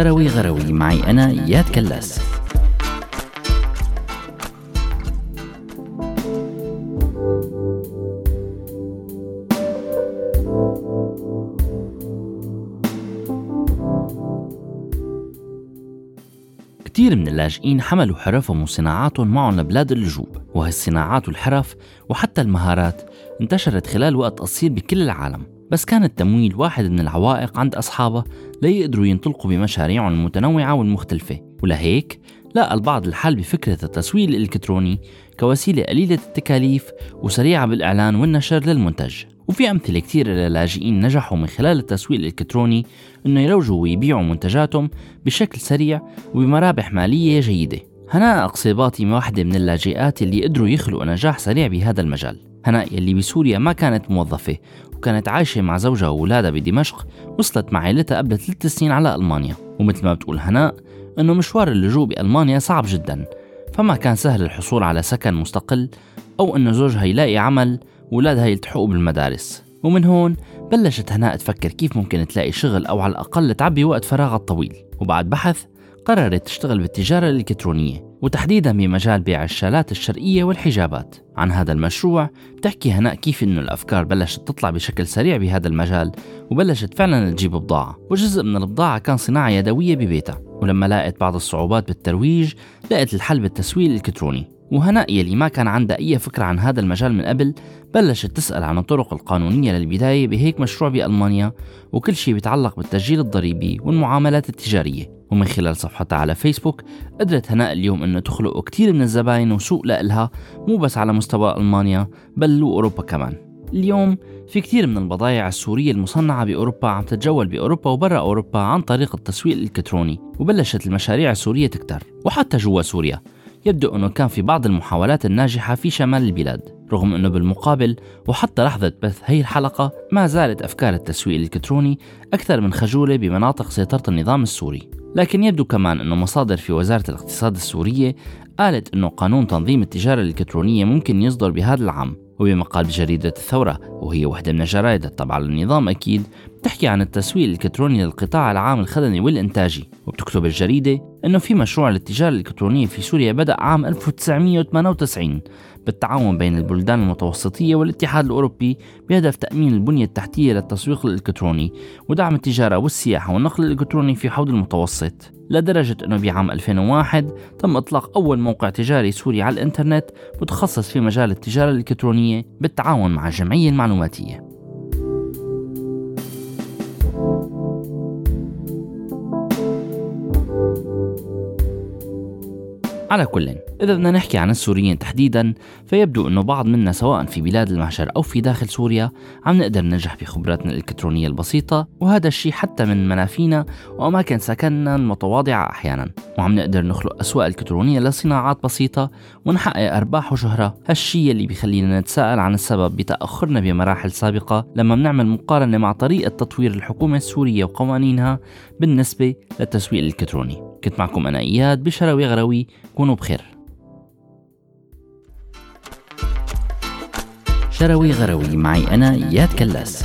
شروي غروي معي أنا إياد كلاس. كتير من اللاجئين حملوا حرفهم وصناعاتهم معهم لبلاد اللجوء وهالصناعات والحرف وحتى المهارات انتشرت خلال وقت قصير بكل العالم بس كان التمويل واحد من العوائق عند أصحابها ليقدروا ينطلقوا بمشاريعهم المتنوعة والمختلفة ولهيك لقى البعض الحل بفكرة التسويق الإلكتروني كوسيلة قليلة التكاليف وسريعة بالإعلان والنشر للمنتج. وفي أمثلة كتير للاجئين نجحوا من خلال التسويق الإلكتروني إنه يروجوا ويبيعوا منتجاتهم بشكل سريع وبمرابح مالية جيدة. هناء أقصيباطي واحدة من اللاجئات اللي قدروا يخلقوا نجاح سريع بهذا المجال. هناء يلي بسوريا ما كانت موظفة وكانت عايشة مع زوجها وأولادها بدمشق وصلت مع عائلتها قبل ثلاث سنين على ألمانيا. ومثل ما بتقول هناء إنه مشوار اللجوء بألمانيا صعب جدا فما كان سهل الحصول على سكن مستقل أو إنه زوجها يلاقي عمل وولادها يلتحقوا بالمدارس. ومن هون بلشت هناء تفكر كيف ممكن تلاقي شغل أو على الأقل تعبي وقت فراغها الطويل. وبعد بحث قررت تشتغل بالتجارة الإلكترونية. وتحديدا بمجال بيع الشالات الشرقية والحجابات. عن هذا المشروع بتحكي هناء كيف إنه الأفكار بلشت تطلع بشكل سريع بهذا المجال وبلشت فعلا تجيب بضاعة. وجزء من البضاعة كان صناعة يدوية ببيتها ولما لاقت بعض الصعوبات بالترويج لقت الحل بالتسويق الإلكتروني. وهناء يلي ما كان عندها أي فكرة عن هذا المجال من قبل بلشت تسأل عن الطرق القانونية للبداية بهيك مشروع بألمانيا وكل شيء بيتعلق بالتسجيل الضريبي والمعاملات التجارية. ومن خلال صفحتها على فيسبوك قدرت هناء اليوم إنه تخلق كتير من الزباين وسوق لإلها مو بس على مستوى ألمانيا بل وأوروبا كمان. اليوم في كثير من البضائع السورية المصنعة بأوروبا عم تتجول بأوروبا وبرا أوروبا عن طريق التسويق الإلكتروني وبلشت المشاريع السورية تكتر. وحتى جوا سوريا يبدو أنه كان في بعض المحاولات الناجحة في شمال البلاد. رغم أنه بالمقابل وحتى لحظة بث هي الحلقة ما زالت أفكار التسويق الإلكتروني أكثر من خجولة بمناطق سيطرة النظام السوري. لكن يبدو كمان أنه مصادر في وزارة الاقتصاد السورية قالت أنه قانون تنظيم التجارة الإلكترونية ممكن يصدر بهذا العام. وبمقال بجريدة الثورة وهي واحدة من الجرائد التابعة للنظام أكيد بتحكي عن التسويق الإلكتروني للقطاع العام الخدمي والإنتاجي وبتكتب الجريدة أنه في مشروع للتجارة الإلكترونية في سوريا بدأ عام 1998 بالتعاون بين البلدان المتوسطية والاتحاد الأوروبي بهدف تأمين البنية التحتية للتسويق الإلكتروني ودعم التجارة والسياحة والنقل الإلكتروني في حوض المتوسط. لدرجة أنه بعام 2001 تم إطلاق أول موقع تجاري سوري على الإنترنت متخصص في مجال التجارة الإلكترونية. بالتعاون مع الجمعية المعلوماتية. على كل إذا بدنا نحكي عن السوريين تحديدا فيبدو أنه بعض منا سواء في بلاد المحشر أو في داخل سوريا عم نقدر ننجح بخبراتنا الإلكترونية البسيطة وهذا الشيء حتى من منافينا وأماكن سكننا المتواضعة أحيانا. وعم نقدر نخلق أسواق إلكترونية لصناعات بسيطة ونحقق أرباح وشهرة. هالشيء اللي بيخلينا نتساءل عن السبب بتأخرنا بمراحل سابقة لما بنعمل مقارنة مع طريقة تطوير الحكومة السورية وقوانينها بالنسبة للتسويق الإلكتروني. كنت معكم أنا إياد بشروي غروي كونوا بخير. شروي غروي معي أنا إياد كلاس.